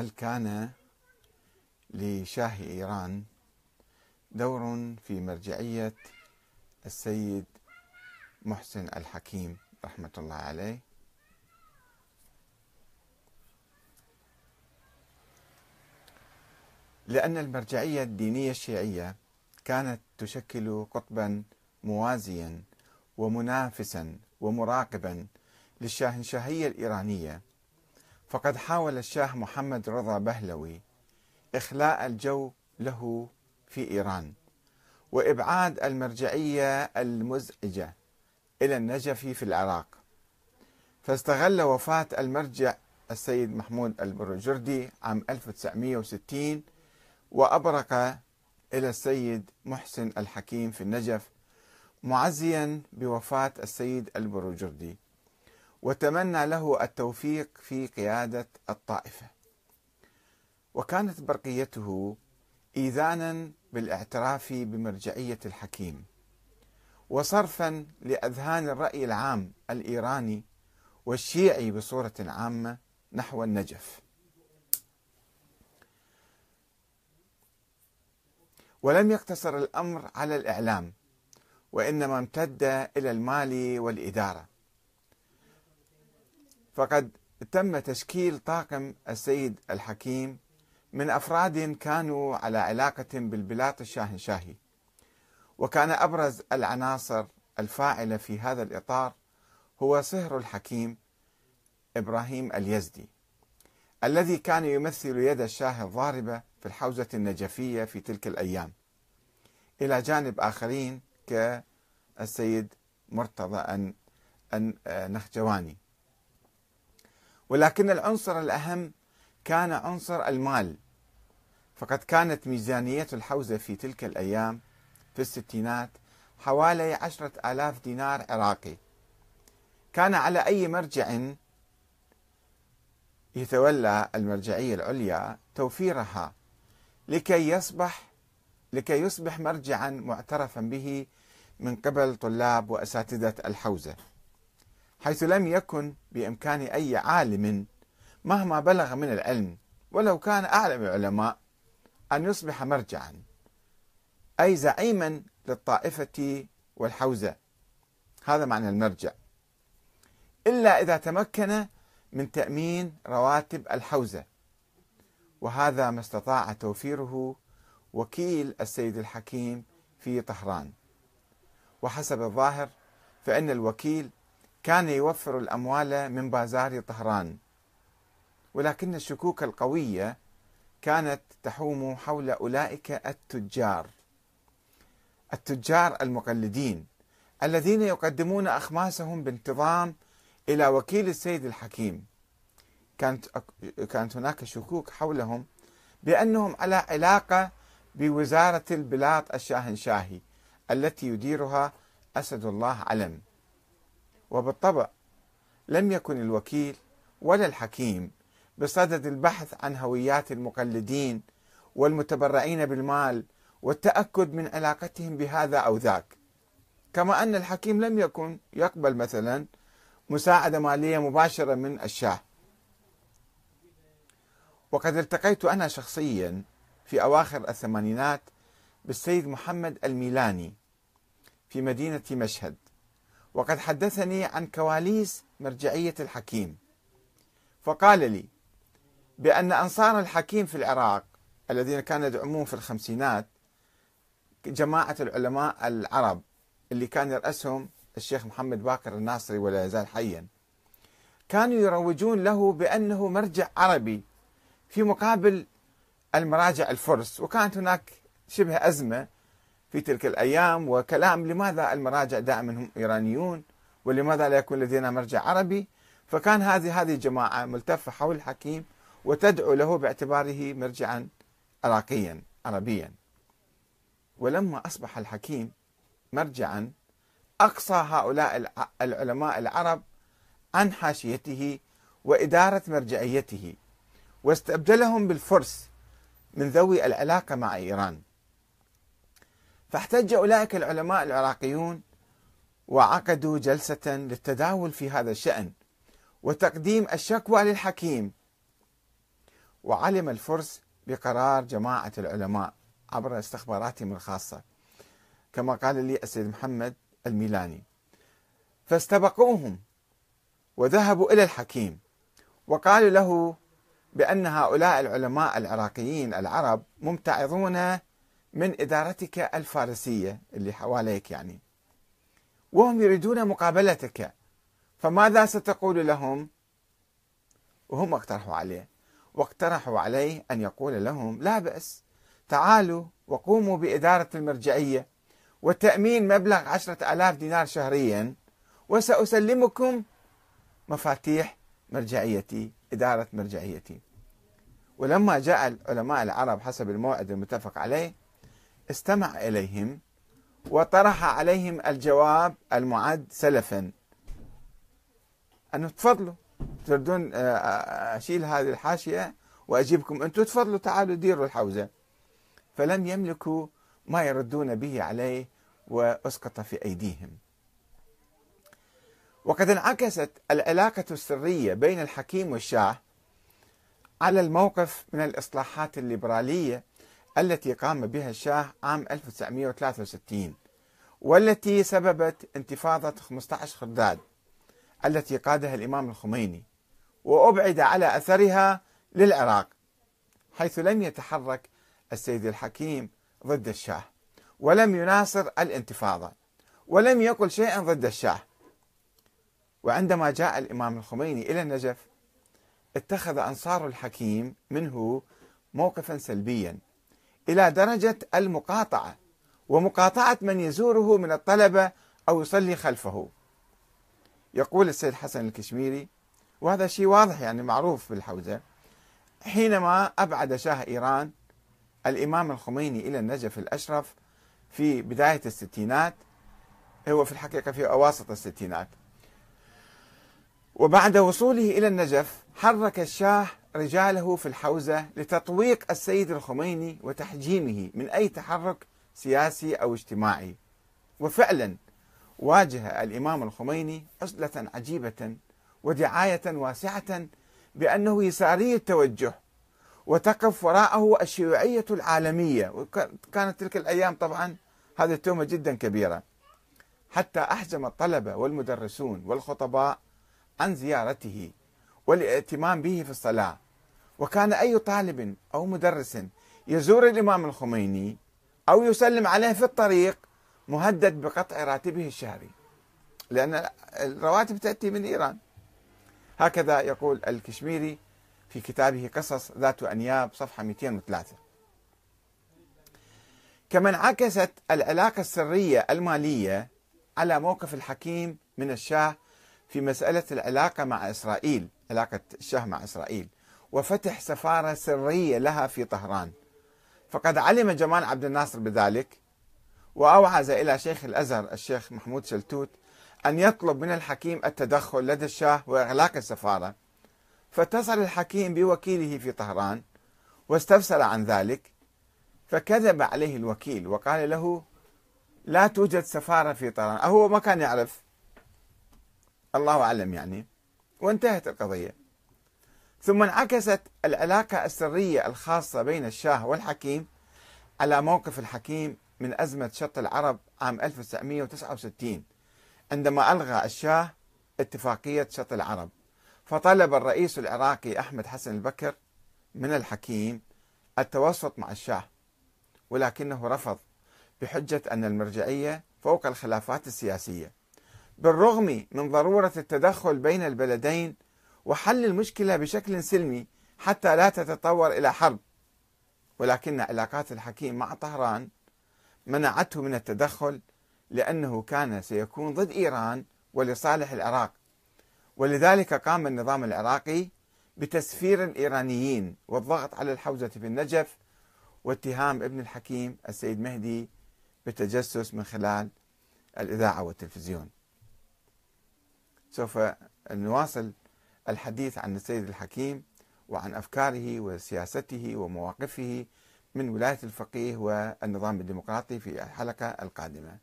هل كان لشاه إيران دور في مرجعية السيد محسن الحكيم رحمة الله عليه؟ لأن المرجعية الدينية الشيعية كانت تشكل قطبا موازيا ومنافسا ومراقبا للشاهنشاهية الإيرانية فقد حاول الشاه محمد رضا بهلوي إخلاء الجو له في إيران وإبعاد المرجعية المزعجة إلى النجف في العراق. فاستغل وفاة المرجع السيد محمود البرجردي عام 1960 وأبرق إلى السيد محسن الحكيم في النجف معزيا بوفاة السيد البرجردي. وتمنى له التوفيق في قيادة الطائفة. وكانت برقيته إيذانا بالاعتراف بمرجعية الحكيم وصرفا لأذهان الرأي العام الإيراني والشيعي بصورة عامة نحو النجف. ولم يقتصر الأمر على الإعلام وإنما امتد إلى المال والإدارة. فقد تم تشكيل طاقم السيد الحكيم من أفراد كانوا على علاقة بالبلاط الشاهنشاهي. وكان أبرز العناصر الفاعلة في هذا الإطار هو صهر الحكيم إبراهيم اليزدي الذي كان يمثل يد الشاه الضاربة في الحوزة النجفية في تلك الأيام إلى جانب آخرين كالسيد مرتضى النخجواني ولكن العنصر الأهم كان عنصر المال. فقد كانت ميزانية الحوزة في تلك الأيام في الستينات حوالي عشرة آلاف دينار عراقي. كان على أي مرجع يتولى المرجعية العليا توفيرها لكي يصبح لكي يصبح مرجعا معترفا به من قبل طلاب وأساتذة الحوزة. حيث لم يكن بإمكان أي عالم مهما بلغ من العلم ولو كان أعلم العلماء أن يصبح مرجعا أي زعيما للطائفة والحوزة. هذا معنى المرجع. إلا إذا تمكن من تأمين رواتب الحوزة وهذا ما استطاع توفيره وكيل السيد الحكيم في طهران. وحسب الظاهر فإن الوكيل كان يوفر الأموال من بازار طهران. ولكن الشكوك القوية كانت تحوم حول أولئك التجار. التجار المقلدين الذين يقدمون أخماسهم بانتظام إلى وكيل السيد الحكيم. كانت كانت هناك شكوك حولهم بأنهم على علاقة بوزارة البلاط الشاهنشاهي التي يديرها أسد الله علم. وبالطبع لم يكن الوكيل ولا الحكيم بصدد البحث عن هويات المقلدين والمتبرعين بالمال والتأكد من علاقتهم بهذا أو ذاك. كما أن الحكيم لم يكن يقبل مثلا مساعدة مالية مباشرة من الشاه. وقد التقيت أنا شخصيا في أواخر الثمانينات بالسيد محمد الميلاني في مدينة مشهد. وقد حدثني عن كواليس مرجعية الحكيم. فقال لي بأن أنصار الحكيم في العراق الذين كانوا يدعمون في الخمسينات جماعة العلماء العرب اللي كان يرأسهم الشيخ محمد باقر الناصري ولا يزال حيا كانوا يروجون له بأنه مرجع عربي في مقابل المراجع الفرس وكانت هناك شبه أزمة في تلك الأيام وكلام لماذا المراجع دائما هم إيرانيون ولماذا لا يكون لدينا مرجع عربي؟ فكان هذه هذه الجماعة ملتفة حول الحكيم وتدعو له باعتباره مرجعا عراقيا عربيا. ولما أصبح الحكيم مرجعا أقصى هؤلاء العلماء العرب عن حاشيته وإدارة مرجعيته واستبدلهم بالفرس من ذوي العلاقة مع إيران. فاحتج أولئك العلماء العراقيون وعقدوا جلسة للتداول في هذا الشأن وتقديم الشكوى للحكيم وعلم الفرس بقرار جماعة العلماء عبر استخباراتهم الخاصة كما قال لي السيد محمد الميلاني. فاستبقوهم وذهبوا إلى الحكيم وقالوا له بأن هؤلاء العلماء العراقيين العرب ممتعضون من إدارتك الفارسية اللي حواليك يعني. وهم يريدون مقابلتك. فماذا ستقول لهم؟ وهم اقترحوا عليه. واقترحوا عليه أن يقول لهم لا بأس تعالوا وقوموا بإدارة المرجعية وتأمين مبلغ عشرة ألاف دينار شهريا وسأسلمكم مفاتيح مرجعيتي إدارة مرجعيتي. ولما جاء العلماء العرب حسب الموعد المتفق عليه استمع إليهم وطرح عليهم الجواب المعد سلفا. أنه تفضلوا تردون آه، آه، أشيل هذه الحاشية وأجيبكم. أنتم تفضلوا تعالوا ديروا الحوزة. فلم يملكوا ما يردون به عليه وأسقط في أيديهم. وقد انعكست العلاقة السرية بين الحكيم والشاه على الموقف من الإصلاحات الليبرالية التي قام بها الشاه عام 1963 والتي سببت انتفاضة 15 خرداد التي قادها الإمام الخميني وأبعد على أثرها للعراق حيث لم يتحرك السيد الحكيم ضد الشاه ولم يناصر الانتفاضة ولم يقل شيئا ضد الشاه. وعندما جاء الإمام الخميني إلى النجف اتخذ أنصار الحكيم منه موقفا سلبيا إلى درجة المقاطعة ومقاطعة من يزوره من الطلبة أو يصلي خلفه. يقول السيد حسن الكشميري وهذا شيء واضح يعني معروف بالحوزة حينما أبعد شاه إيران الإمام الخميني إلى النجف الأشرف في بداية الستينات هو في الحقيقة في أواسط الستينات. وبعد وصوله إلى النجف حرك الشاه رجاله في الحوزة لتطويق السيد الخميني وتحجيمه من أي تحرك سياسي أو اجتماعي. وفعلا واجه الإمام الخميني عزلة عجيبة ودعاية واسعة بأنه يساري التوجه وتقف وراءه الشيوعية العالمية. وكانت تلك الأيام طبعا هذه التهمة جدا كبيرة. حتى أحجم الطلبة والمدرسون والخطباء عن زيارته. والائتمام به في الصلاة. وكان أي طالب أو مدرس يزور الإمام الخميني أو يسلم عليه في الطريق مهدد بقطع راتبه الشهري. لأن الرواتب تأتي من إيران. هكذا يقول الكشميري في كتابه قصص ذات أنياب صفحة 203 كما انعكست العلاقة السرية المالية على موقف الحكيم من الشاه في مسألة العلاقة مع إسرائيل علاقة الشاه مع إسرائيل. وفتح سفارة سرية لها في طهران. فقد علم جمال عبد الناصر بذلك وأوعز إلى شيخ الأزهر الشيخ محمود شلتوت أن يطلب من الحكيم التدخل لدى الشاه وإغلاق السفارة. فاتصل الحكيم بوكيله في طهران واستفسر عن ذلك فكذب عليه الوكيل وقال له لا توجد سفارة في طهران. هو ما كان يعرف. الله أعلم يعني. وانتهت القضية. ثم انعكست العلاقة السرية الخاصة بين الشاه والحكيم على موقف الحكيم من أزمة شط العرب عام 1969 عندما ألغى الشاه اتفاقية شط العرب. فطلب الرئيس العراقي أحمد حسن البكر من الحكيم التوسط مع الشاه ولكنه رفض بحجة أن المرجعية فوق الخلافات السياسية. بالرغم من ضرورة التدخل بين البلدين وحل المشكلة بشكل سلمي حتى لا تتطور إلى حرب. ولكن علاقات الحكيم مع طهران منعته من التدخل لأنه كان سيكون ضد إيران ولصالح العراق. ولذلك قام النظام العراقي بتسفير الإيرانيين والضغط على الحوزة في النجف واتهام ابن الحكيم السيد مهدي بالتجسس من خلال الإذاعة والتلفزيون. سوف نواصل الحديث عن السيد الحكيم وعن أفكاره وسياسته ومواقفه من ولاية الفقيه والنظام الديمقراطي في الحلقة القادمة.